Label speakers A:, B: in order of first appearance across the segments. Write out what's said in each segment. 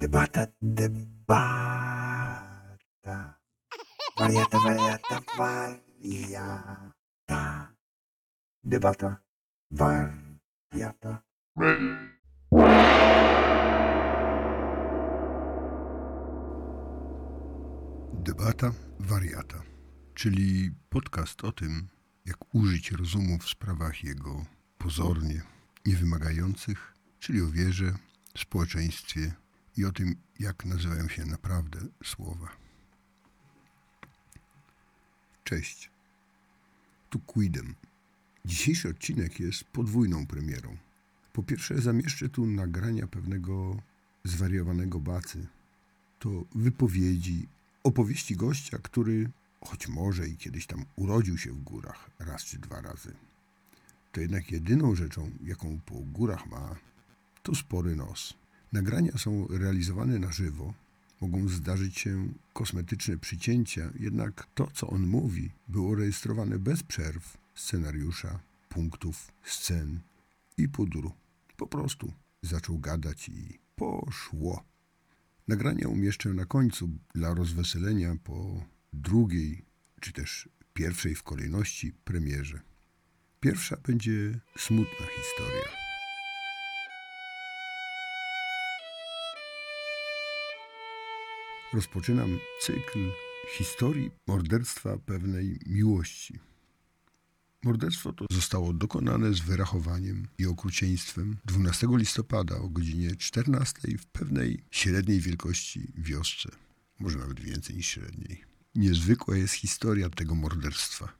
A: Debata, debata. Wariata, wariata, wariata. Debata, wariata.
B: Debata wariata, czyli podcast o tym, jak użyć rozumu w sprawach jego pozornie niewymagających, czyli o wierze, społeczeństwie i o tym, jak nazywają się naprawdę słowa. Cześć. Tu Quidem. Dzisiejszy odcinek jest podwójną premierą. Po pierwsze, zamieszczę tu nagrania pewnego zwariowanego bacy. To wypowiedzi, opowieści gościa, który choć może i kiedyś tam urodził się w górach raz czy dwa razy. To jednak jedyną rzeczą, jaką po górach ma, to spory nos. Nagrania są realizowane na żywo. Mogą zdarzyć się kosmetyczne przycięcia, jednak to, co on mówi, było rejestrowane bez przerw, scenariusza, punktów, scen i pudru. Po prostu zaczął gadać i poszło. Nagrania umieszczę na końcu dla rozweselenia po drugiej, czy też pierwszej w kolejności premierze. Pierwsza będzie smutna historia. Rozpoczynam cykl historii morderstwa pewnej miłości. Morderstwo to zostało dokonane z wyrachowaniem i okrucieństwem 12 listopada o godzinie 14 w pewnej średniej wielkości wiosce, może nawet więcej niż średniej. Niezwykła jest historia tego morderstwa.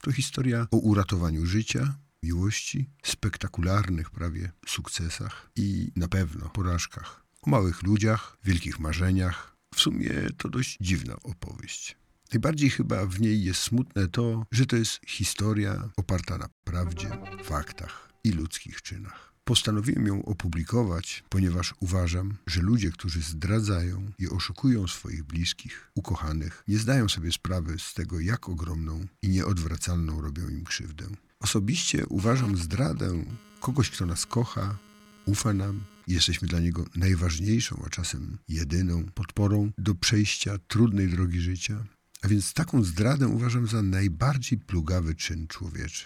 B: To historia o uratowaniu życia, miłości, spektakularnych prawie sukcesach i na pewno porażkach. O małych ludziach, wielkich marzeniach. W sumie to dość dziwna opowieść. Najbardziej chyba w niej jest smutne to, że to jest historia oparta na prawdzie, faktach i ludzkich czynach. Postanowiłem ją opublikować, ponieważ uważam, że ludzie, którzy zdradzają i oszukują swoich bliskich, ukochanych, nie zdają sobie sprawy z tego, jak ogromną i nieodwracalną robią im krzywdę. Osobiście uważam zdradę kogoś, kto nas kocha, ufa nam, jesteśmy dla niego najważniejszą, a czasem jedyną podporą do przejścia trudnej drogi życia. A więc taką zdradę uważam za najbardziej plugawy czyn człowieczy.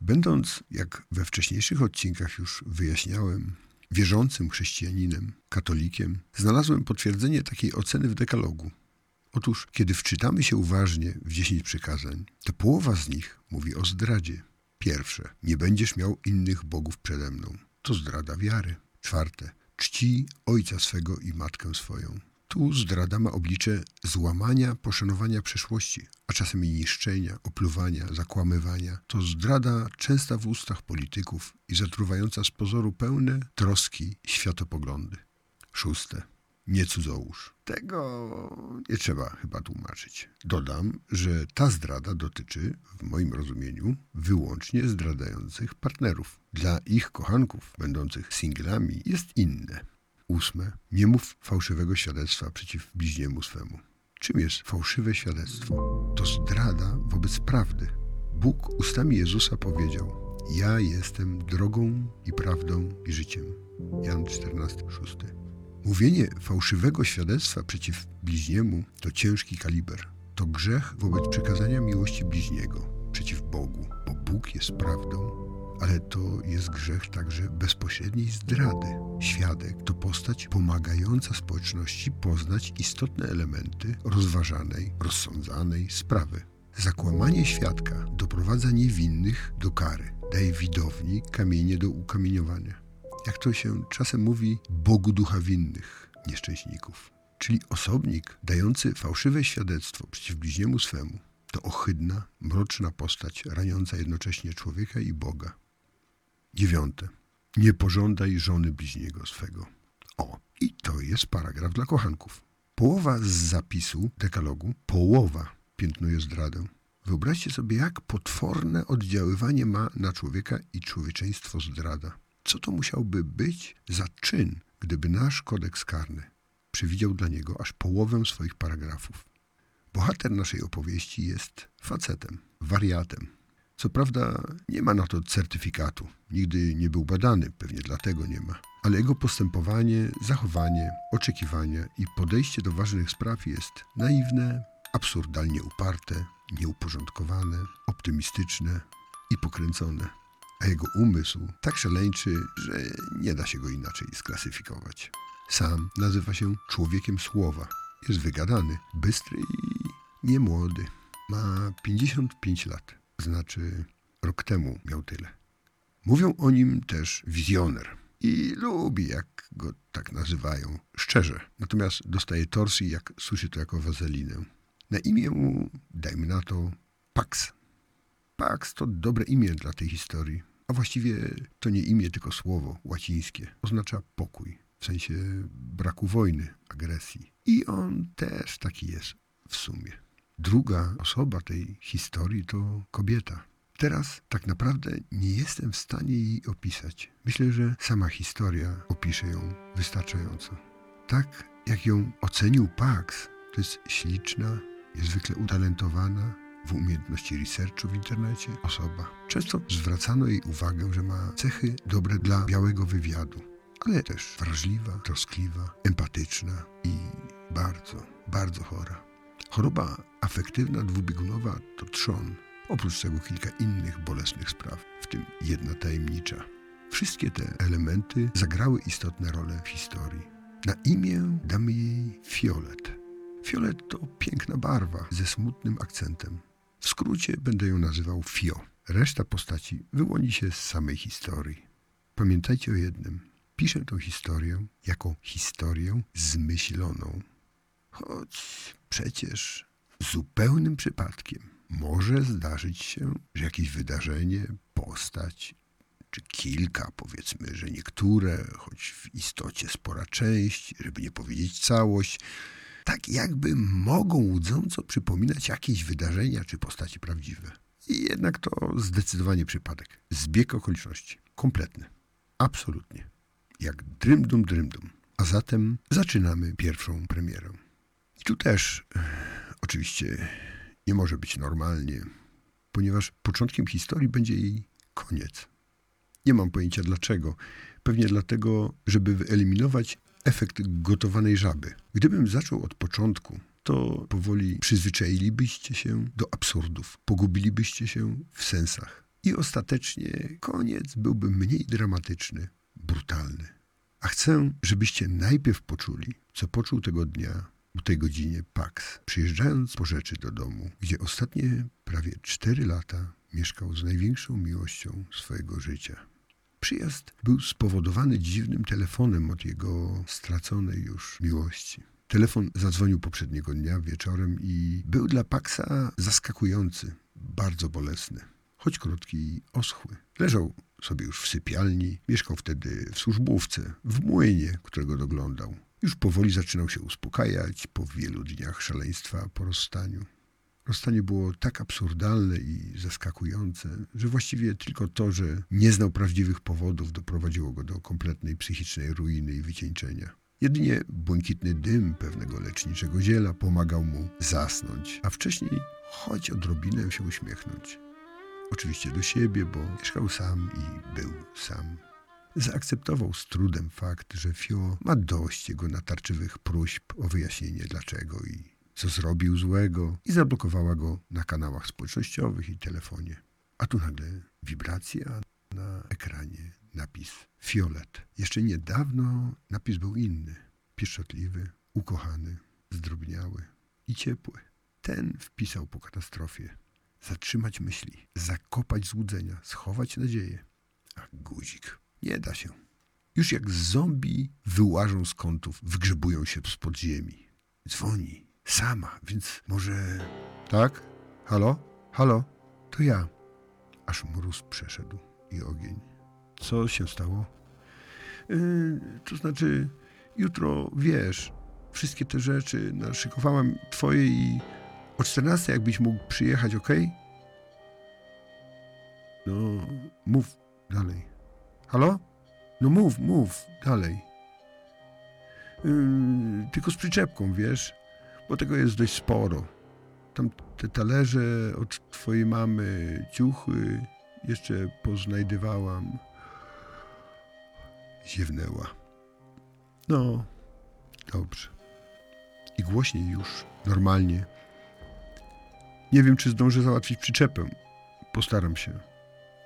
B: Będąc, jak we wcześniejszych odcinkach już wyjaśniałem, wierzącym chrześcijaninem, katolikiem, znalazłem potwierdzenie takiej oceny w dekalogu. Otóż, kiedy wczytamy się uważnie w dziesięć przykazań, to połowa z nich mówi o zdradzie. Pierwsze, nie będziesz miał innych bogów przede mną. To zdrada wiary. Czwarte, czci ojca swego i matkę swoją. Tu zdrada ma oblicze złamania, poszanowania przeszłości, a czasem i niszczenia, opluwania, zakłamywania. To zdrada częsta w ustach polityków i zatruwająca z pozoru pełne troski światopoglądy. Szóste. Nie cudzołóż. Tego nie trzeba chyba tłumaczyć. Dodam, że ta zdrada dotyczy, w moim rozumieniu, wyłącznie zdradających partnerów. Dla ich kochanków, będących singlami, jest inne. Ósme. Nie mów fałszywego świadectwa przeciw bliźniemu swemu. Czym jest fałszywe świadectwo? To zdrada wobec prawdy. Bóg ustami Jezusa powiedział: Ja jestem drogą i prawdą i życiem. Jan 14:6. Mówienie fałszywego świadectwa przeciw bliźniemu to ciężki kaliber. To grzech wobec przekazania miłości bliźniego przeciw Bogu, bo Bóg jest prawdą ale to jest grzech także bezpośredniej zdrady. Świadek to postać pomagająca społeczności poznać istotne elementy rozważanej, rozsądzanej sprawy. Zakłamanie świadka doprowadza niewinnych do kary, daje widowni kamienie do ukamieniowania. Jak to się czasem mówi, Bogu ducha winnych, nieszczęśników. Czyli osobnik dający fałszywe świadectwo przeciw bliźniemu swemu to ohydna, mroczna postać raniąca jednocześnie człowieka i Boga. Dziewiąte. Nie pożądaj żony bliźniego swego. O, i to jest paragraf dla kochanków. Połowa z zapisu dekalogu, połowa piętnuje zdradę. Wyobraźcie sobie, jak potworne oddziaływanie ma na człowieka i człowieczeństwo zdrada. Co to musiałby być za czyn, gdyby nasz kodeks karny przewidział dla niego aż połowę swoich paragrafów? Bohater naszej opowieści jest facetem, wariatem, co prawda nie ma na to certyfikatu. Nigdy nie był badany, pewnie dlatego nie ma. ale jego postępowanie, zachowanie, oczekiwania i podejście do ważnych spraw jest naiwne, absurdalnie uparte, nieuporządkowane, optymistyczne i pokręcone. A jego umysł tak szaleńczy, że nie da się go inaczej sklasyfikować. Sam nazywa się człowiekiem słowa. Jest wygadany, bystry i niemłody. Ma 55 lat, znaczy rok temu miał tyle. Mówią o nim też wizjoner i lubi, jak go tak nazywają, szczerze. Natomiast dostaje torsji, jak słyszy to jako wazelinę. Na imię mu, dajmy na to, Pax. Pax to dobre imię dla tej historii, a właściwie to nie imię, tylko słowo łacińskie. Oznacza pokój, w sensie braku wojny, agresji. I on też taki jest w sumie. Druga osoba tej historii to kobieta. Teraz tak naprawdę nie jestem w stanie jej opisać. Myślę, że sama historia opisze ją wystarczająco. Tak jak ją ocenił Pax, to jest śliczna, niezwykle utalentowana w umiejętności researchu w internecie osoba. Często zwracano jej uwagę, że ma cechy dobre dla białego wywiadu, ale też wrażliwa, troskliwa, empatyczna i bardzo, bardzo chora. Choroba afektywna dwubiegunowa to trzon, oprócz tego kilka innych bolesnych spraw, w tym jedna tajemnicza. Wszystkie te elementy zagrały istotne role w historii. Na imię damy jej Fiolet. Fiolet to piękna barwa ze smutnym akcentem. W skrócie będę ją nazywał Fio. Reszta postaci wyłoni się z samej historii. Pamiętajcie o jednym. Piszę tę historię jako historię zmyśloną. Choć przecież zupełnym przypadkiem może zdarzyć się, że jakieś wydarzenie, postać, czy kilka, powiedzmy, że niektóre, choć w istocie spora część, żeby nie powiedzieć całość, tak jakby mogą łudząco przypominać jakieś wydarzenia czy postaci prawdziwe. I jednak to zdecydowanie przypadek. Zbieg okoliczności. Kompletny. Absolutnie. Jak drymdum drymdum. A zatem zaczynamy pierwszą premierę. I tu też e, oczywiście nie może być normalnie, ponieważ początkiem historii będzie jej koniec. Nie mam pojęcia dlaczego. Pewnie dlatego, żeby wyeliminować efekt gotowanej żaby. Gdybym zaczął od początku, to powoli przyzwyczailibyście się do absurdów, pogubilibyście się w sensach. I ostatecznie koniec byłby mniej dramatyczny, brutalny. A chcę, żebyście najpierw poczuli, co poczuł tego dnia, o tej godzinie Pax, przyjeżdżając po rzeczy do domu, gdzie ostatnie prawie cztery lata mieszkał z największą miłością swojego życia. Przyjazd był spowodowany dziwnym telefonem od jego straconej już miłości. Telefon zadzwonił poprzedniego dnia wieczorem i był dla Paxa zaskakujący, bardzo bolesny, choć krótki i oschły. Leżał sobie już w sypialni, mieszkał wtedy w służbówce, w młynie, którego doglądał. Już powoli zaczynał się uspokajać po wielu dniach szaleństwa po rozstaniu. Rozstanie było tak absurdalne i zaskakujące, że właściwie tylko to, że nie znał prawdziwych powodów, doprowadziło go do kompletnej psychicznej ruiny i wycieńczenia. Jedynie błękitny dym pewnego leczniczego ziela pomagał mu zasnąć, a wcześniej choć odrobinę się uśmiechnąć. Oczywiście do siebie, bo mieszkał sam i był sam. Zaakceptował z trudem fakt, że Fio ma dość jego natarczywych próśb o wyjaśnienie dlaczego i co zrobił złego i zablokowała go na kanałach społecznościowych i telefonie. A tu nagle wibracja na ekranie, napis Fiolet. Jeszcze niedawno napis był inny, pieszczotliwy, ukochany, zdrobniały i ciepły. Ten wpisał po katastrofie. Zatrzymać myśli, zakopać złudzenia, schować nadzieję. A guzik. Nie da się. Już jak zombie wyłażą z kątów, wygrzebują się z podziemi. Dzwoni. Sama, więc może... Tak? Halo? Halo? To ja. Aż mróz przeszedł i ogień. Co się stało? Yy, to znaczy, jutro, wiesz, wszystkie te rzeczy naszykowałam twoje i o 14 jakbyś mógł przyjechać, ok? No, mów dalej. Halo? No mów, mów dalej. Yy, tylko z przyczepką, wiesz? Bo tego jest dość sporo. Tam te talerze od twojej mamy, ciuchy jeszcze poznajdywałam. Ziewnęła. No, dobrze. I głośniej już, normalnie. Nie wiem, czy zdążę załatwić przyczepę. Postaram się.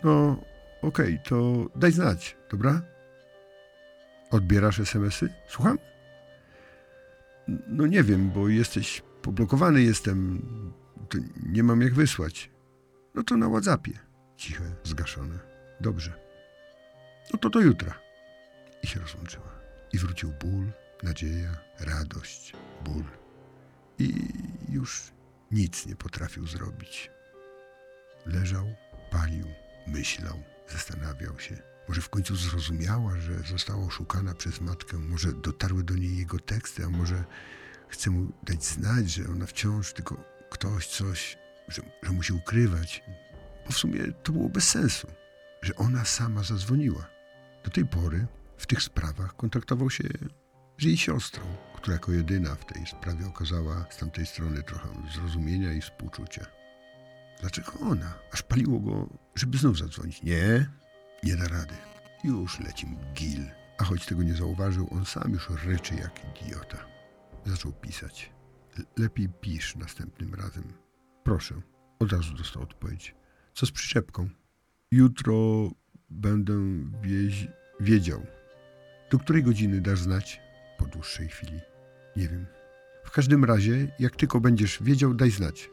B: No, okej, to daj znać, dobra? Odbierasz SMS-y? Słucham? No nie wiem, bo jesteś poblokowany jestem. To nie mam jak wysłać. No to na WhatsAppie. Ciche, zgaszone. Dobrze. No to do jutra. I się rozłączyła. I wrócił ból, nadzieja, radość, ból. I już nic nie potrafił zrobić. Leżał, palił, myślał, zastanawiał się. Może w końcu zrozumiała, że została oszukana przez matkę. Może dotarły do niej jego teksty, a może chce mu dać znać, że ona wciąż tylko ktoś, coś, że, że musi ukrywać. Bo w sumie to było bez sensu, że ona sama zadzwoniła. Do tej pory w tych sprawach kontaktował się z jej siostrą, która jako jedyna w tej sprawie okazała z tamtej strony trochę zrozumienia i współczucia. Dlaczego ona? Aż paliło go, żeby znów zadzwonić. Nie, nie da rady. Już leci mu gil. A choć tego nie zauważył, on sam już ryczy jak idiota. Zaczął pisać. "Le- Lepiej pisz następnym razem. Proszę. Od razu dostał odpowiedź. Co z przyczepką? Jutro będę wieź... wiedział. Do której godziny dasz znać? Po dłuższej chwili. Nie wiem. W każdym razie, jak tylko będziesz wiedział, daj znać.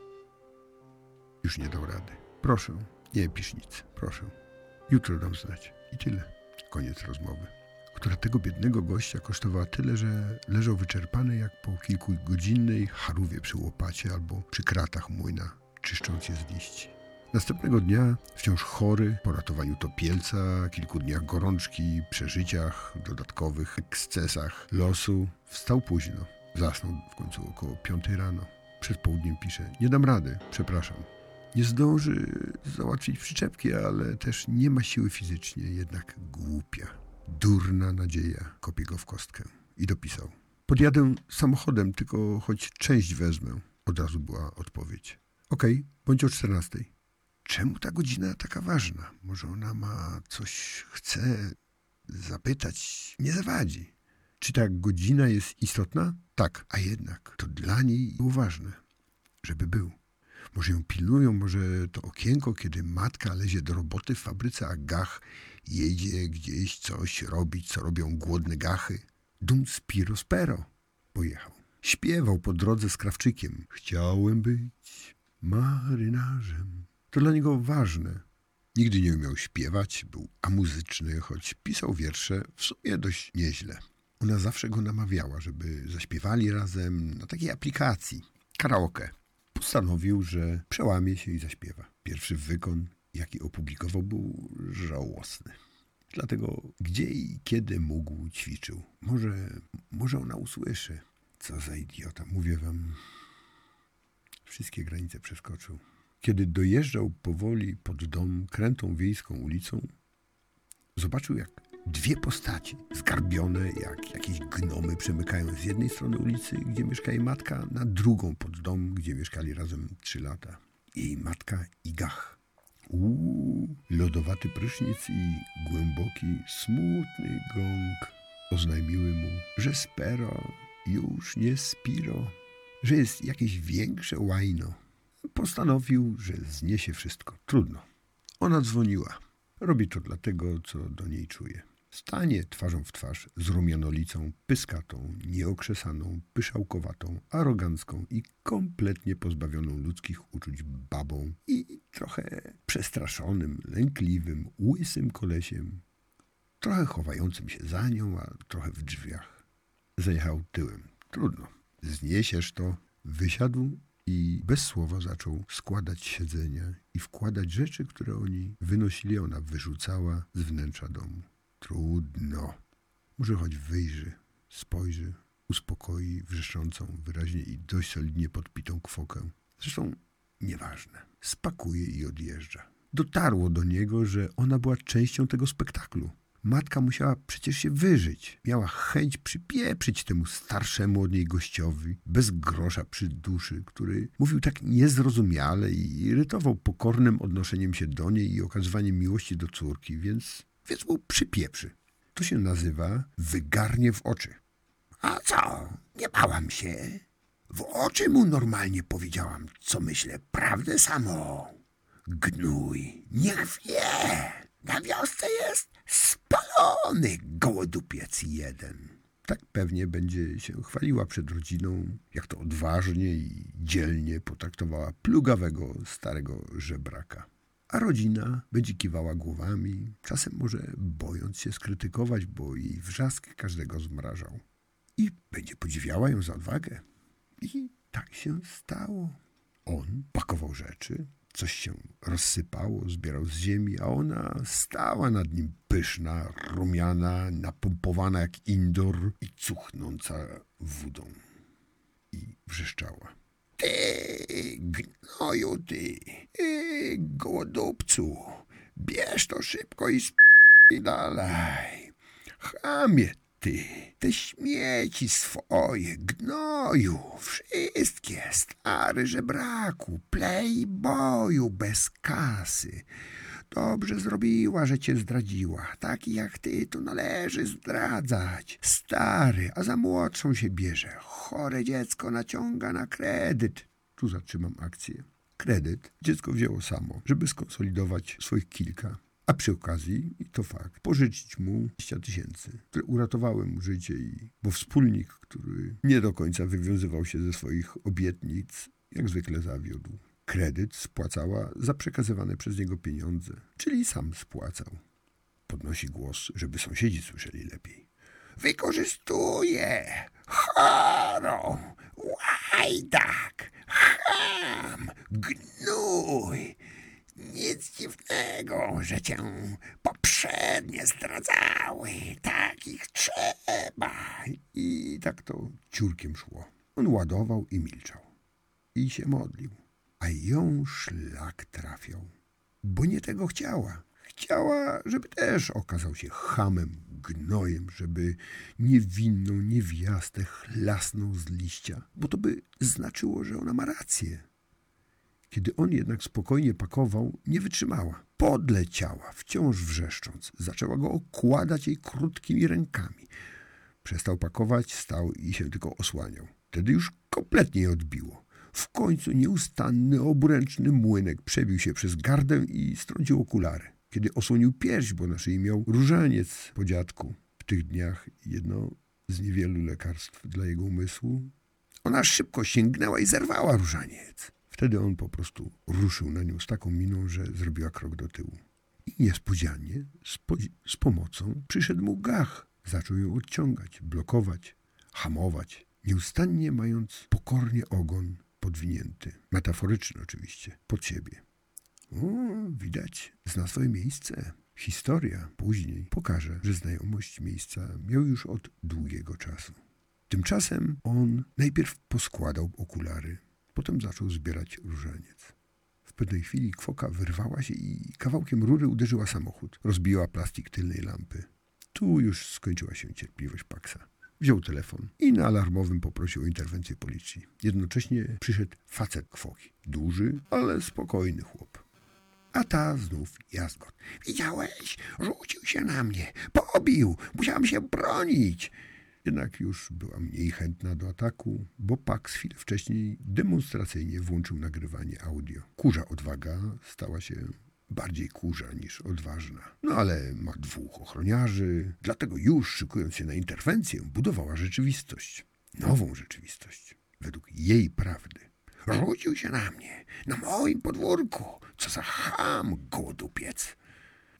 B: Już nie dał rady. Proszę, nie pisz nic. Proszę. Jutro dam znać. I tyle. Koniec rozmowy. Która tego biednego gościa kosztowała tyle, że leżał wyczerpany jak po kilkugodzinnej charówie przy łopacie albo przy kratach młyna, czyszcząc je z liści. Następnego dnia, wciąż chory, po ratowaniu topielca, kilku dniach gorączki, przeżyciach, dodatkowych ekscesach losu, wstał późno. Zasnął w końcu około piątej rano. Przed południem pisze, nie dam rady, przepraszam. Nie zdąży załatwić przyczepki, ale też nie ma siły fizycznie, jednak głupia. Durna nadzieja, kopie go w kostkę. I dopisał. Podjadę samochodem, tylko choć część wezmę. Od razu była odpowiedź. Okej, bądź o 14. Czemu ta godzina taka ważna? Może ona ma coś, chce zapytać? Nie zawadzi. Czy ta godzina jest istotna? Tak, a jednak to dla niej było ważne, żeby był. Może ją pilnują, może to okienko, kiedy matka lezie do roboty w fabryce, a gach jedzie gdzieś coś robić, co robią głodne gachy. Dum spiro spero. Pojechał. Śpiewał po drodze z krawczykiem. Chciałem być marynarzem. To dla niego ważne. Nigdy nie umiał śpiewać, był amuzyczny, choć pisał wiersze w sumie dość nieźle. Ona zawsze go namawiała, żeby zaśpiewali razem na takiej aplikacji. Karaoke. Postanowił, że przełamie się i zaśpiewa. Pierwszy wykon, jaki opublikował, był żałosny. Dlatego gdzie i kiedy mógł, ćwiczył. Może, może ona usłyszy. Co za idiota, mówię wam. Wszystkie granice przeskoczył. Kiedy dojeżdżał powoli pod dom krętą wiejską ulicą, zobaczył jak dwie postaci, zgarbione jak jakieś gnomy, przemykają z jednej strony ulicy, gdzie mieszka jej matka, na drugą pod dom, gdzie mieszkali razem trzy lata. Jej matka i gach. Uuu, lodowaty prysznic i głęboki, smutny gong oznajmiły mu, że Spero już nie Spiro, że jest jakieś większe łajno. Postanowił, że zniesie wszystko. Trudno. Ona dzwoniła. Robi to dlatego, co do niej czuje. Stanie twarzą w twarz z rumianolicą, pyskatą, nieokrzesaną, pyszałkowatą, arogancką i kompletnie pozbawioną ludzkich uczuć babą i trochę przestraszonym, lękliwym, łysym kolesiem, trochę chowającym się za nią, a trochę w drzwiach. Zajechał tyłem. Trudno. Zniesiesz to. Wysiadł i bez słowa zaczął składać siedzenia i wkładać rzeczy, które oni wynosili, ona wyrzucała z wnętrza domu. Trudno. Może choć wyjrzy, spojrzy, uspokoi wrzeszczącą wyraźnie i dość solidnie podpitą kwokę. Zresztą nieważne. Spakuje i odjeżdża. Dotarło do niego, że ona była częścią tego spektaklu. Matka musiała przecież się wyżyć. Miała chęć przypieprzyć temu starszemu od niej gościowi, bez grosza przy duszy, który mówił tak niezrozumiale i irytował pokornym odnoszeniem się do niej i okazywaniem miłości do córki, więc, mu przypieprzy. To się nazywa wygarnie w oczy. A co? Nie bałam się. W oczy mu normalnie powiedziałam, co myślę, prawdę samo. Gnój, niech wie. Na wiosce jest spalony gołodupiec jeden. Tak pewnie będzie się chwaliła przed rodziną, jak to odważnie i dzielnie potraktowała plugawego starego żebraka. A rodzina będzie kiwała głowami, czasem może bojąc się skrytykować, bo jej wrzask każdego zmrażał. I będzie podziwiała ją za odwagę. I tak się stało. On pakował rzeczy, coś się rozsypało, zbierał z ziemi, a ona stała nad nim pyszna, rumiana, napompowana jak indoor i cuchnąca wodą. I wrzeszczała. Ty, gnoju ty, gołodupcu, bierz to szybko i dalej. Chamie ty, te śmieci swoje, gnoju, wszystkie, stary żebraku, playboyu bez kasy. Dobrze zrobiła, że cię zdradziła. Taki jak ty to należy zdradzać. Stary, a za młodszą się bierze. Chore dziecko naciąga na kredyt. Tu zatrzymam akcję. Kredyt dziecko wzięło samo, żeby skonsolidować swoich kilka. A przy okazji, i to fakt, pożyczyć mu 20 tysięcy, które uratowały mu życie, i, bo wspólnik, który nie do końca wywiązywał się ze swoich obietnic, jak zwykle zawiódł. Kredyt spłacała za przekazywane przez niego pieniądze, czyli sam spłacał. Podnosi głos, żeby sąsiedzi słyszeli lepiej. Wykorzystuje! Charo! Łajdak! Cham! Gnój! Nic dziwnego, że cię poprzednie zdradzały. Takich trzeba. I tak to ciurkiem szło. On ładował i milczał. I się modlił. A ją szlak trafiał. Bo nie tego chciała. Chciała, żeby też okazał się hamem, gnojem, żeby niewinną niewiastę chlasnął z liścia, bo to by znaczyło, że ona ma rację. Kiedy on jednak spokojnie pakował, nie wytrzymała. Podleciała, wciąż wrzeszcząc. Zaczęła go okładać jej krótkimi rękami. Przestał pakować, stał i się tylko osłaniał. Wtedy już kompletnie odbiło. W końcu nieustanny, obręczny młynek przebił się przez gardę i strącił okulary. Kiedy osłonił pierś, bo na szyi miał różaniec po dziadku. W tych dniach jedno z niewielu lekarstw dla jego umysłu. Ona szybko sięgnęła i zerwała różaniec. Wtedy on po prostu ruszył na nią z taką miną, że zrobiła krok do tyłu. I niespodzianie, z, po- z pomocą, przyszedł mu gach. Zaczął ją odciągać, blokować, hamować, nieustannie mając pokornie ogon podwinięty, metaforyczny oczywiście, pod siebie. O, widać, zna swoje miejsce. Historia później pokaże, że znajomość miejsca miał już od długiego czasu. Tymczasem on najpierw poskładał okulary, potem zaczął zbierać różaniec. W pewnej chwili kwoka wyrwała się i kawałkiem rury uderzyła samochód. Rozbiła plastik tylnej lampy. Tu już skończyła się cierpliwość Paxa. Wziął telefon i na alarmowym poprosił o interwencję policji. Jednocześnie przyszedł facet kwoki. Duży, ale spokojny chłop. A ta znów jazgot. Widziałeś? Rzucił się na mnie. Pobił. Musiałam się bronić. Jednak już była mniej chętna do ataku, bo Pax chwilę wcześniej demonstracyjnie włączył nagrywanie audio. Kurza odwaga stała się bardziej kurza niż odważna. No ale ma dwóch ochroniarzy, dlatego już szykując się na interwencję, budowała rzeczywistość. Nową rzeczywistość, według jej prawdy. Rzucił się na mnie, na moim podwórku. Co za ham, gołodupiec.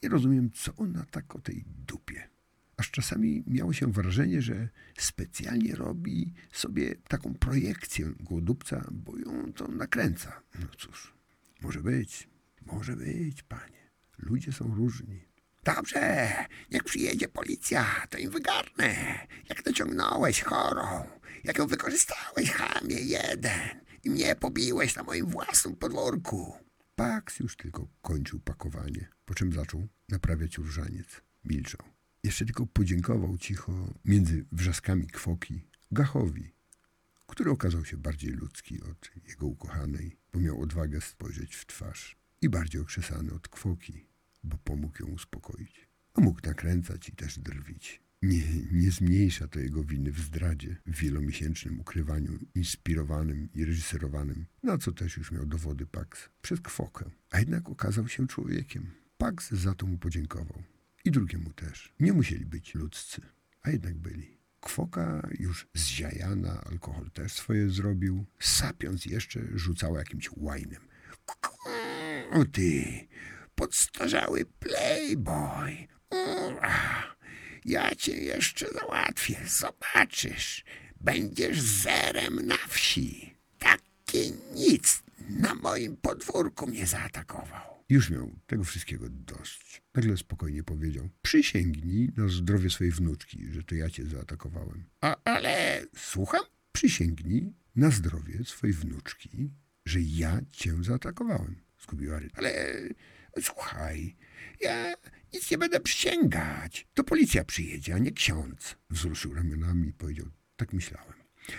B: Nie rozumiem, co ona tak o tej dupie. Aż czasami miało się wrażenie, że specjalnie robi sobie taką projekcję głodupca, bo ją to nakręca. No cóż, może być, może być, panie. Ludzie są różni. Dobrze, jak przyjedzie policja, to im wygarnę. Jak dociągnąłeś chorą, jak ją wykorzystałeś, chamie jeden i mnie pobiłeś na moim własnym podwórku. Pax już tylko kończył pakowanie, po czym zaczął naprawiać różaniec. Milczał. Jeszcze tylko podziękował cicho między wrzaskami kwoki Gachowi, który okazał się bardziej ludzki od jego ukochanej, bo miał odwagę spojrzeć w twarz i bardziej okrzesany od kwoki, bo pomógł ją uspokoić. A mógł nakręcać i też drwić. Nie, nie zmniejsza to jego winy w zdradzie, w wielomiesięcznym ukrywaniu, inspirowanym i reżyserowanym, na co też już miał dowody Pax, przez kwokę. A jednak okazał się człowiekiem. Pax za to mu podziękował. I drugiemu też. Nie musieli być ludzcy, a jednak byli. Kwoka już zziajana, alkohol też swoje zrobił. Sapiąc jeszcze, rzucała jakimś łajnem. O ty, podstarzały playboy. Ua, ja cię jeszcze załatwię, zobaczysz. Będziesz zerem na wsi. Taki nic na moim podwórku mnie zaatakował. Już miał tego wszystkiego dość. Nagle spokojnie powiedział: Przysięgnij na zdrowie swojej wnuczki, że to ja cię zaatakowałem. A, ale słucham? Przysięgnij na zdrowie swojej wnuczki, że ja cię zaatakowałem. Zgubiła rytm. Ale słuchaj, ja nic nie będę przysięgać. To policja przyjedzie, a nie ksiądz. Wzruszył ramionami i powiedział: Tak myślałem.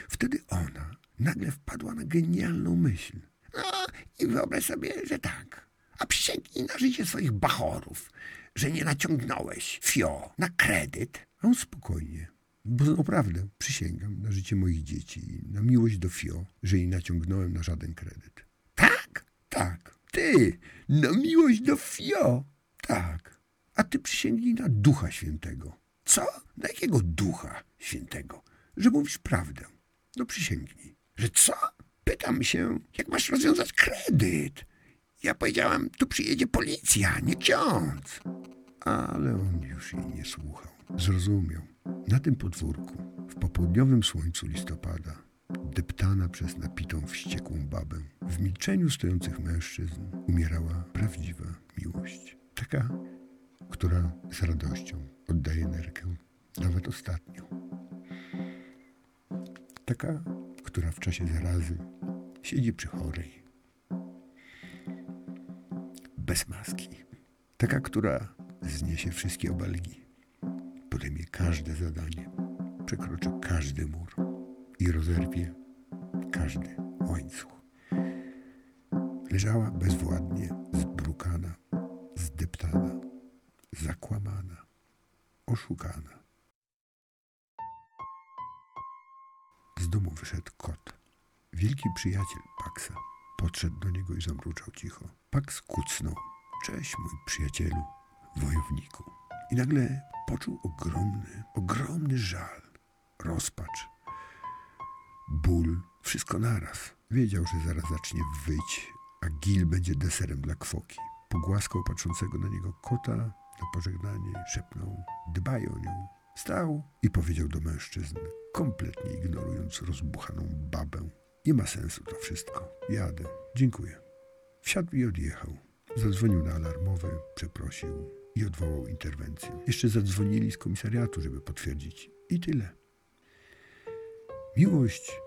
B: Wtedy ona nagle wpadła na genialną myśl. No i wyobraź sobie, że tak. A przysięgnij na życie swoich bachorów, że nie naciągnąłeś fio na kredyt. A on spokojnie. Bo naprawdę przysięgam na życie moich dzieci na miłość do fio, że jej naciągnąłem na żaden kredyt. Tak, tak. Ty, na miłość do fio. Tak. A ty przysięgnij na Ducha Świętego. Co? Na jakiego Ducha Świętego? Że mówisz prawdę. No przysięgnij. Że co? Pytam się, jak masz rozwiązać kredyt. Ja powiedziałam, tu przyjedzie policja, nie ksiądz. Ale on już jej nie słuchał. Zrozumiał. Na tym podwórku, w popołudniowym słońcu listopada, deptana przez napitą wściekłą babę, w milczeniu stojących mężczyzn umierała prawdziwa miłość. Taka, która z radością oddaje nerkę, nawet ostatnią. Taka, która w czasie zarazy siedzi przy chorej, bez maski. Taka, która zniesie wszystkie obelgi, podejmie każde zadanie, przekroczy każdy mur i rozerwie każdy łańcuch. Leżała bezwładnie, zbrukana, zdeptana, zakłamana, oszukana. Z domu wyszedł kot, wielki przyjaciel Paxa. Podszedł do niego i zamruczał cicho. Pax kucnął. Cześć, mój przyjacielu, wojowniku. I nagle poczuł ogromny, ogromny żal, rozpacz, ból, wszystko naraz. Wiedział, że zaraz zacznie wyć, a Gil będzie deserem dla kwoki. Pogłaskał patrzącego na niego kota na pożegnanie, szepnął: Dbaj o nią. Stał i powiedział do mężczyzn, kompletnie ignorując rozbuchaną babę: Nie ma sensu to wszystko. Jadę. Dziękuję. Wsiadł i odjechał. Zadzwonił na alarmowy, przeprosił i odwołał interwencję. Jeszcze zadzwonili z komisariatu, żeby potwierdzić. I tyle. Miłość,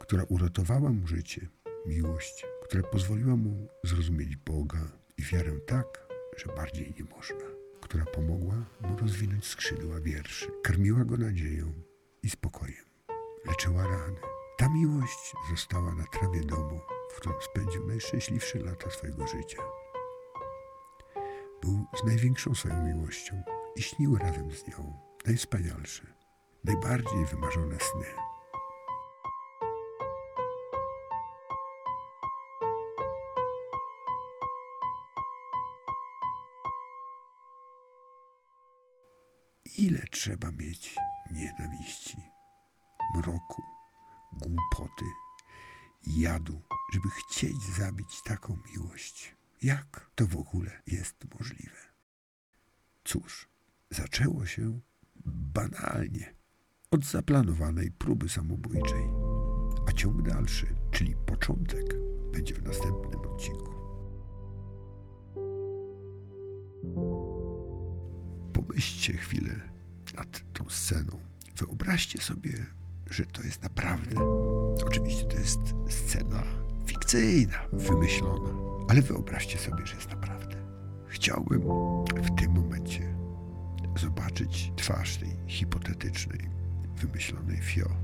B: która uratowała mu życie, miłość, która pozwoliła mu zrozumieć Boga i wiarę tak, że bardziej nie można, która pomogła mu rozwinąć skrzydła wierszy, karmiła go nadzieją i spokojem, leczyła rany. Ta miłość została na trawie domu, w którym spędził najszczęśliwsze lata swojego życia. Był z największą swoją miłością i śnił razem z nią najwspanialsze, najbardziej wymarzone sny. Ile trzeba mieć nienawiści, mroku, głupoty, jadu, żeby chcieć zabić taką miłość? Jak to w ogóle jest możliwe? Cóż, zaczęło się banalnie, od zaplanowanej próby samobójczej, a ciąg dalszy, czyli początek, będzie w następnym odcinku. Pomyślcie chwilę nad tą sceną. Wyobraźcie sobie, że to jest naprawdę. Oczywiście to jest scena fikcyjna, wymyślona, ale wyobraźcie sobie, że jest naprawdę. Chciałbym w tym momencie zobaczyć twarz tej hipotetycznej, wymyślonej Fio.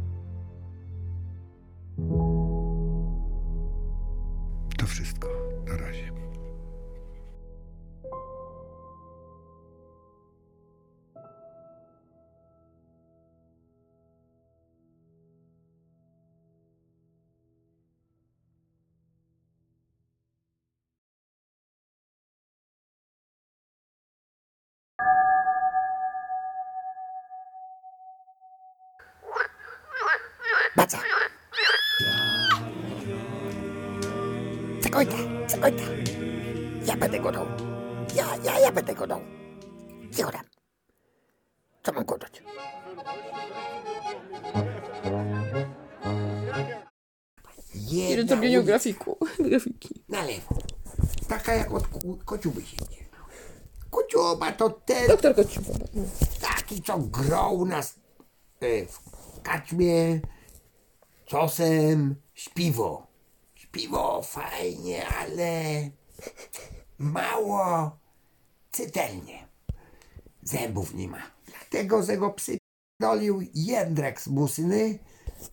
B: Cegojta, cegojta. Ja będę go dał. Ja, ja, ja będę go dał. Cicho tam. Co mam godać?
C: Ile to robieniu grafiku. grafiki.
B: na lewo. Taka jak od ku- kociuby się nie. Kociuba to ten
C: Doktor Kociuba.
B: taki, co grał nas e, w kaczmie, czosem, śpiwo. Śpiwo fajnie, ale mało cytelnie. Zębów nie ma. Dlatego ze go psydolił jędrek z musyny,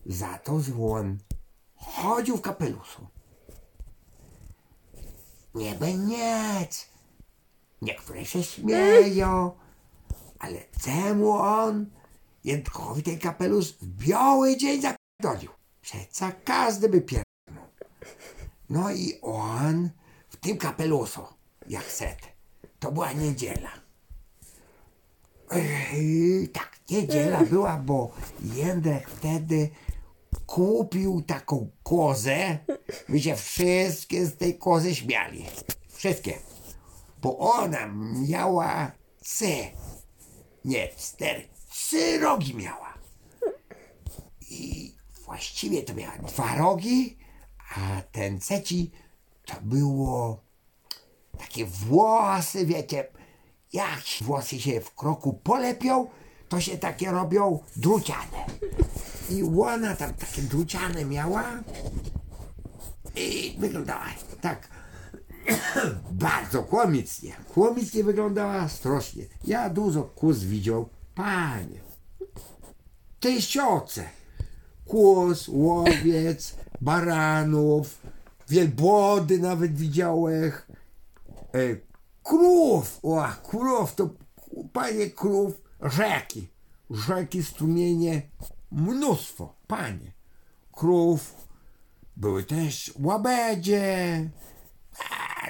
B: za to złon chodził w kapeluszu. Nie będziec. Niektóre się śmieją, ale czemu on Jędrkowi ten kapelusz w biały dzień zapierdolił? Przeca każdy by pierdolł. No i on w tym kapeluszu, jak set. To była niedziela. Ej, tak, niedziela była, bo Jędrek wtedy kupił taką kozę. My się wszystkie z tej kozy śmiali. Wszystkie. Bo ona miała C. Nie, cztery. Trzy rogi miała. I właściwie to miała dwa rogi, a ten trzeci to było takie włosy, wiecie, jak włosy się w kroku polepią, to się takie robią druciane. I ona tam takie druciane miała i wyglądała tak bardzo komicznie. Komicznie wyglądała strasznie. Ja dużo kóz widział. Panie. Tysiące. Kóz, łowiec, baranów, wielbłądy nawet widziałem. E, krów, o, krów, to panie krów, rzeki. Rzeki, strumienie, mnóstwo, panie. Krów, były też łabedzie, a,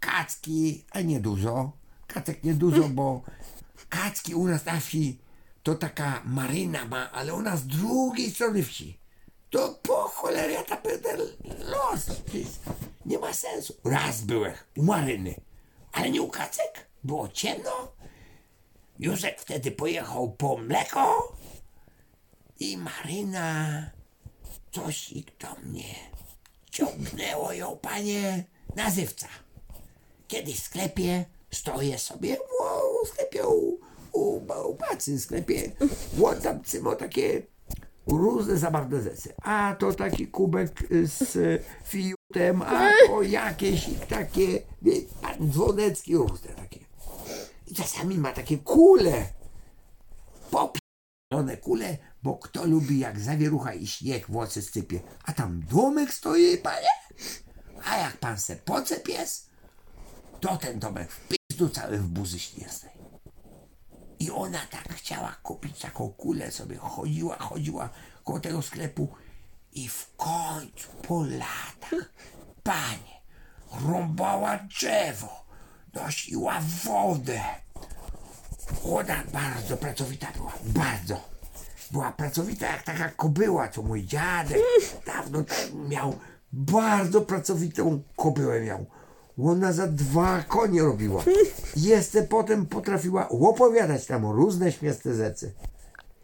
B: kacki, a nie dużo. Kacek nie dużo, bo kacki u nas na wsi to taka maryna ma, ale u nas z drugiej strony wsi. To po cholerę ja tam będę los. Nie ma sensu. Raz byłem u maryny, ale nie u kacek. Było ciemno. Józek wtedy pojechał po mleko i Maryna coś do mnie ciągnęło ją, panie, nazywca. Kiedyś w sklepie stoję sobie w sklepie u, u, u pacy w sklepie. Włączam cymo takie różne zabawne rzeczy. A to taki kubek z fiutem, a to jakieś takie, wie, pan dzwonecki, różne takie. I czasami ma takie kule. Popierdolone kule, bo kto lubi jak zawierucha i śnieg włosy sypie. A tam domek stoi, panie? A jak pan se poce pies, to ten domek w pizdu cały w buzy śnieżnej. I ona tak chciała kupić taką kulę sobie. Chodziła, chodziła koło tego sklepu i w końcu po latach, panie, rąbała drzewo, nosiła wodę. Ona bardzo pracowita była, bardzo. Była pracowita jak taka kobyła, co mój dziadek dawno miał. Bardzo pracowitą kobyłę miał. Ona za dwa konie robiła. Jeszcze potem potrafiła opowiadać tam o różne śmieszne rzeczy.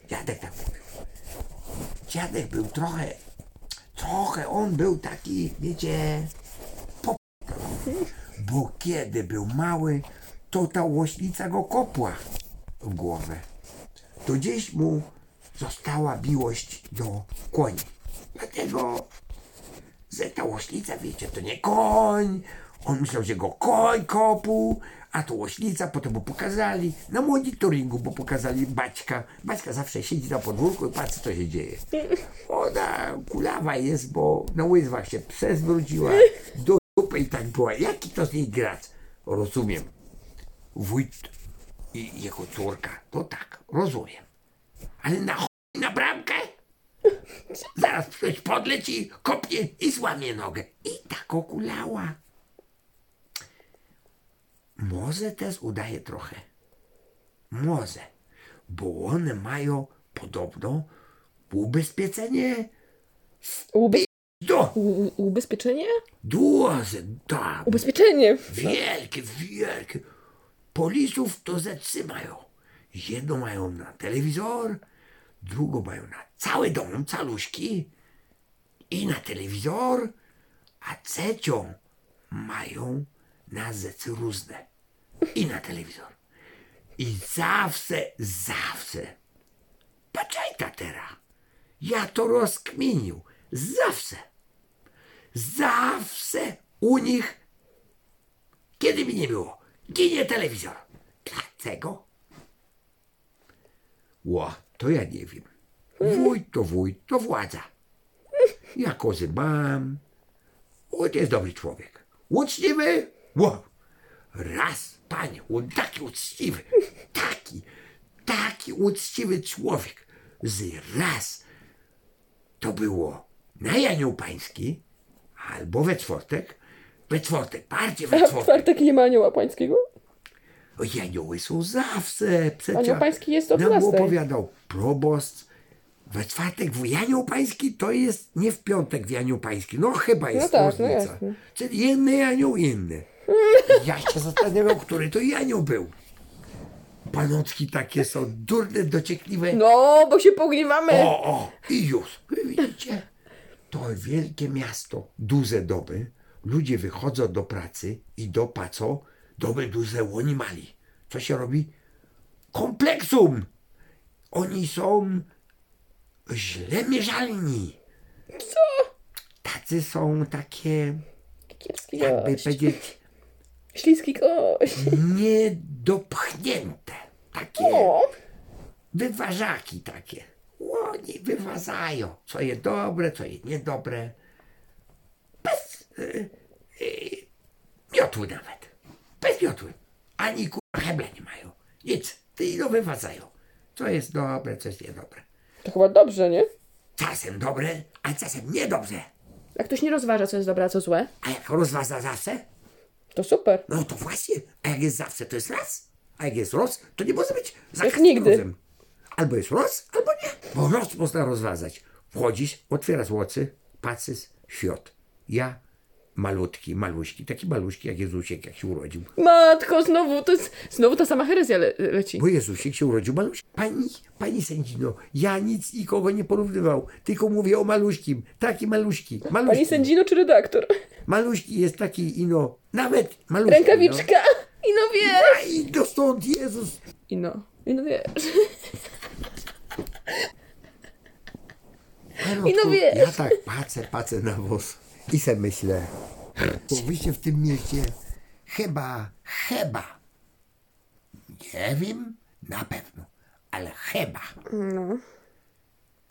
B: Dziadek tak mówił. Dziadek był trochę, trochę on był taki, wiecie, pop... Bo kiedy był mały, to ta łośnica go kopła w głowę. To gdzieś mu została miłość do koni. Dlatego, że ta łośnica, wiecie, to nie koń. On myślał, że go koń kopu, a to łośnica, potem mu pokazali na monitoringu, bo pokazali Baćka. Baćka zawsze siedzi na podwórku i patrzy, co się dzieje. Ona kulawa jest, bo na łyżwach się przezwróciła do dupy i tak była. Jaki to z niej grać? Rozumiem. Wójt i jego córka, to tak, rozumiem. Ale na chuj na bramkę? Zaraz ktoś podleci, kopnie i złamie nogę. I tak okulała. Może też udaje trochę. Może. Bo one mają podobno ubezpieczenie
C: Ubez...
B: do
C: u- ubezpieczenie?
B: duże, tak,
C: Ubezpieczenie!
B: wielkie, wielkie. Polisów to zatrzymają. Jedną mają na telewizor, drugą mają na cały dom, caluśki i na telewizor, a trzecią mają na rzeczy różne i na telewizor. I zawsze, zawsze, patrzaj tatera, ja to rozkminił, zawsze, zawsze u nich kiedy by nie było, ginie telewizor. Dlaczego? Ło, to ja nie wiem. Wójt to wójt, to władza. Ja kozy mam. Jest dobry człowiek. Uczciwy? Ło. Raz, panie, on taki uczciwy. Taki, taki uczciwy człowiek. Z raz to było na Janiu Pański albo we czwartek. We czwartek, bardziej we
C: A w
B: czwartek.
C: czwartek nie ma anioła pańskiego?
B: Janioły są zawsze. Przecież
C: Anioł pański jest o
B: nam
C: 12.
B: opowiadał proboszcz. We czwartek w Janioł Pański to jest nie w piątek w Janioł Pański. No chyba jest
C: tak, no
B: różnica.
C: jasne.
B: Czyli inny anioł, inny. Ja się zastanawiam, który to Janioł był. Panocki takie są durne, dociekliwe.
C: No, bo się pogniewamy!
B: O, o, i już. Wy widzicie? To wielkie miasto, duże doby. Ludzie wychodzą do pracy i do paco, doby duże oni mali. Co się robi? Kompleksum. Oni są źle mierzalni.
C: Co?
B: Tacy są takie,
C: Kiepski
B: jakby
C: gość.
B: powiedzieć,
C: Śliski gość.
B: niedopchnięte. Takie
C: O,
B: wyważaki takie. Oni wyważają, co jest dobre, co jest niedobre. Bez y, y, miotły nawet. Bez miotły. Ani kurwa hebla nie mają. Nic. Tylko wyważają. Co jest dobre, co jest niedobre.
C: to chyba dobrze, nie?
B: Czasem dobre, a czasem niedobre.
C: Jak ktoś nie rozważa, co jest dobre, a co złe,
B: A jak rozważa zawsze,
C: to super.
B: no to właśnie. A jak jest zawsze, to jest raz. A jak jest roz, to nie może być za
C: jest
B: każdym
C: nigdy.
B: razem. Albo jest roz, albo nie. Bo roz można rozważać. Wchodzisz, otwierasz oczy, patrzysz, świat. Ja malutki, maluśki, taki maluśki jak Jezusiek, jak się urodził.
C: Matko, znowu, to jest, znowu ta sama herezja le leci.
B: Bo Jezusiek się urodził maluśki. Pani, pani sędzino, ja nic nikogo nie porównywał, tylko mówię o maluśkim. Taki maluśki, maluśki.
C: Pani sędzino czy redaktor?
B: Maluśki jest taki, ino, nawet maluśki.
C: Rękawiczka! I no
B: No.
C: wiesz!
B: I to stąd Jezus.
C: I no, i no wiesz. I no wiesz.
B: Ja tak patrzę, patrzę na was i se myślę, bo wyście w tym mieście chyba, chyba, nie wiem, na pewno, ale chyba,
C: No.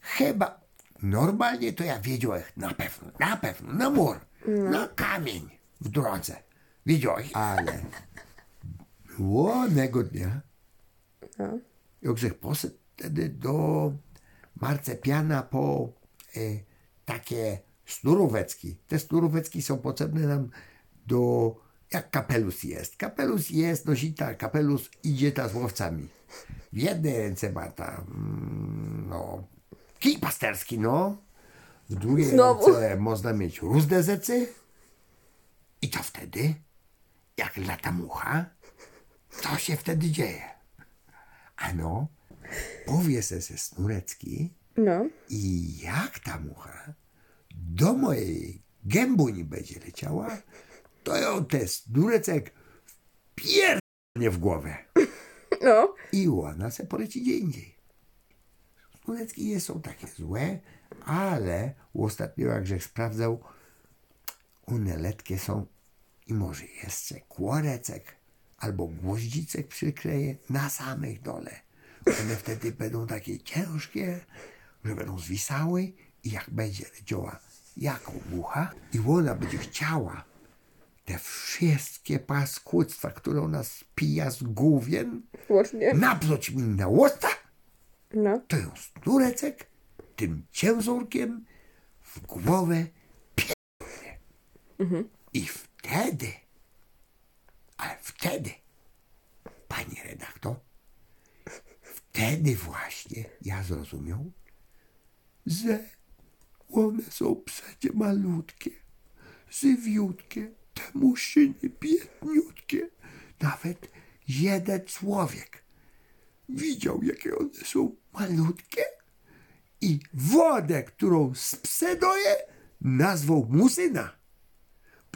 B: chyba, normalnie to ja wiedziałem, na pewno, na pewno, na mur, na kamień w drodze, wiedziałem, ale łonego dnia,
C: No.
B: jakże poszedł wtedy do marcepiana po e, takie snuróweczki. Te snuróweczki są potrzebne nam do, jak kapelus jest. Kapelus jest, nosi ta, kapelus idzie ta z łowcami. W jednej ręce ma ta, mm, no, kij pasterski, no. W drugiej
C: Znowu.
B: ręce można mieć różne rzeczy. I co wtedy? Jak lata mucha, co się wtedy dzieje? Ano, powie se ze snurecki
C: No.
B: i jak ta mucha do mojej gębuni będzie leciała, to ją ten snurecek pierdnie w głowę
C: No.
B: i ona se poleci gdzie indziej. Snurecki nie są takie złe, ale ostatnio jak żech sprawdzał, one letkie są i może jeszcze kłorecek albo gwoździcek przykleje na samych dole. One wtedy będą takie ciężkie, że będą zwisały i jak będzie leciała jaką mucha i ona będzie chciała te wszystkie paskudztwa, które ona spija z główien,
C: Łącznie.
B: napluć mi na usta,
C: No.
B: to ją snurecek tym ciężurkiem w głowę pierdolnie. I wtedy, ale wtedy, panie redaktor, wtedy właśnie ja zrozumiał, że one są przecie malutkie, żywiutkie, te muszyny biedniutkie. Nawet jeden człowiek widział, jakie one są malutkie i wodę, którą sprzedaje, nazwał musyna.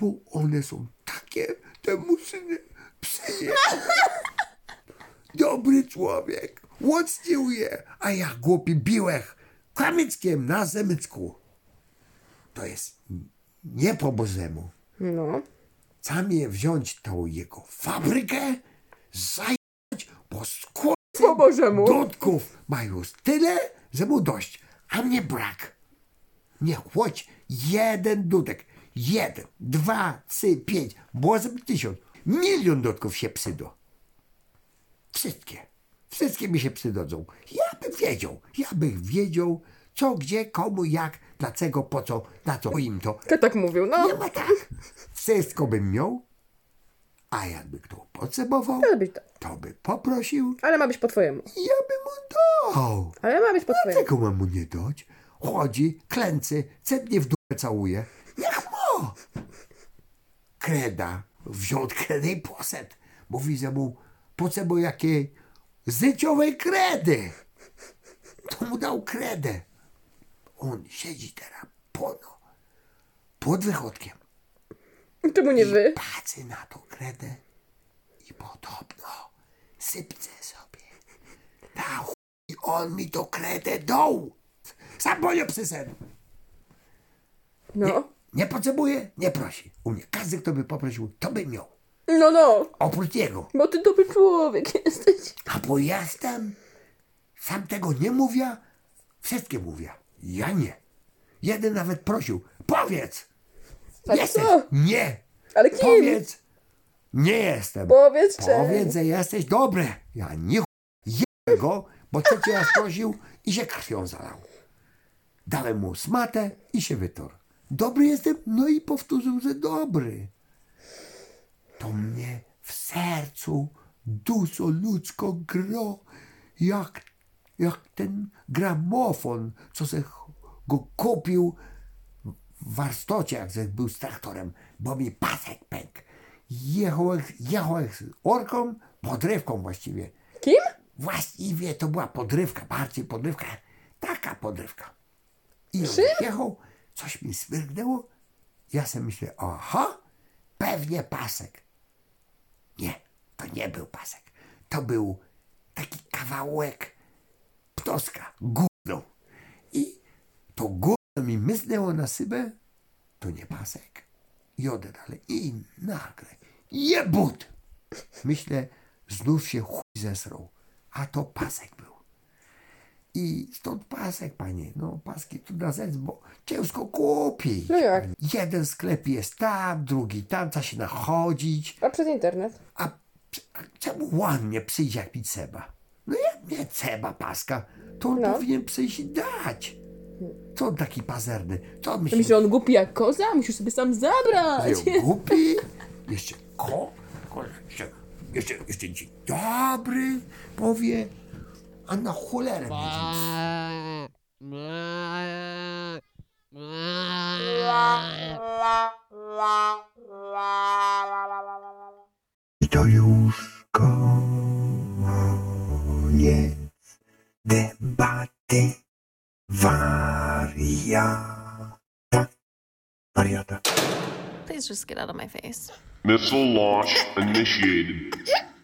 B: Bo one są takie, te musyny, psyje. Dobry człowiek, łocnił je, a ja głupi biłech kamyczkiem na zemyczku. To jest nie po bożemu.
C: No.
B: Sam je wziąć tą jego fabrykę, zająć, bo skór
C: Po Bożemu.
B: dudków mają tyle, że mu dość, a mnie brak. Nie chłoć jeden dudek, jeden, dwa, trzy, pięć, błazem tysiąc, milion dudków się przydo. Wszystkie, wszystkie mi się przydodzą. Ja bym wiedział, ja bym wiedział, co, gdzie, komu, jak, dlaczego, po co, na co im to.
C: Kto tak mówił? No.
B: Nie ma tak. Wszystko bym miał, a jakby kto potrzebował,
C: Ale być tak.
B: to by poprosił,
C: Ale ma być po twojemu.
B: ja bym mu dał.
C: Ale ma być po twojemu.
B: Dlaczego mam mu nie dać? Chodzi, klęcy, cednie w dupę całuje. Niech mo! Kreda. Wziął kredę i poszedł. Mówi, że mu potrzebuje jakiej życiowej kredy. To mu dał kredę. On siedzi teraz pono, pod wychodkiem.
C: Czemu nie wy?
B: Patrzy na tą kredę i podobno sypce sobie. Na chuj on mi to kredę dał. Sam poniósł przy sen.
C: No.
B: Nie potrzebuje, nie prosi. U mnie każdy, kto by poprosił, to by miał.
C: No, no.
B: Oprócz jego.
C: Bo ty dobry człowiek jesteś.
B: A bo jestem, sam tego nie mówię, wszystkie mówię. Ja nie. Jeden nawet prosił, powiedz,
C: Ale
B: jesteś.
C: co?
B: Nie.
C: Ale kim?
B: Powiedz, nie jestem.
C: Powiedz czemu.
B: Powiedz, że jesteś dobry. Ja nie jebę go, bo trzeci raz prosił i się krwią zalał. Dałem mu smatę i się wytorł. Dobry jestem, no i powtórzył, że dobry. To mnie w sercu dużo ludzko gro, jak, jak ten gramofon, co se go kupił w warsztacie, jak se był z traktorem, bo mi pasek pękł. Jechał, jechał z orką, podrywką właściwie.
C: Kim?
B: Właściwie to była podrywka, bardziej podrywka, taka podrywka. I on
C: Czym?
B: jechał, coś mi smyrgnęło, ja sobie myślę, aha, pewnie pasek. Nie, to nie był pasek. To był taki kawałek ptoska, gówno. I to gówno mi mysnęło na sybę, to nie pasek. Jodę dalej i nagle jebut. Myślę, znów się chuj zesrał, a to pasek był. I stąd pasek, panie. No, paski tu na rzecz, bo ciężko kupić.
C: No jak?
B: Jeden sklep jest tam, drugi tam, trzeba się nachodzić.
C: A przez internet?
B: A, a czemu ładnie przyjść, jak mi trzeba? No jak mnie trzeba paska, to on
C: No.
B: powinien przyjść i dać. Co on taki pazerny? Co on myśli?
C: Myślisz, że on głupi jak koza? Musisz sobie sam zabrać.
B: Że głupi? Jeszcze ko? ko jeszcze, jeszcze, jeszcze dzień dobry powie, a na cholerę dziś.
D: I to już koniec debaty wariata. Wariata.
E: Please just get out of my face.
F: Missile launch initiated.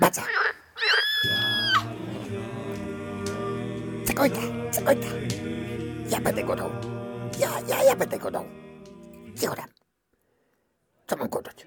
B: Baca. Cegojta, cegojta. Ja będę go dał. Ja, ja, ja będę go dał. Cicho tam. Co mam godać?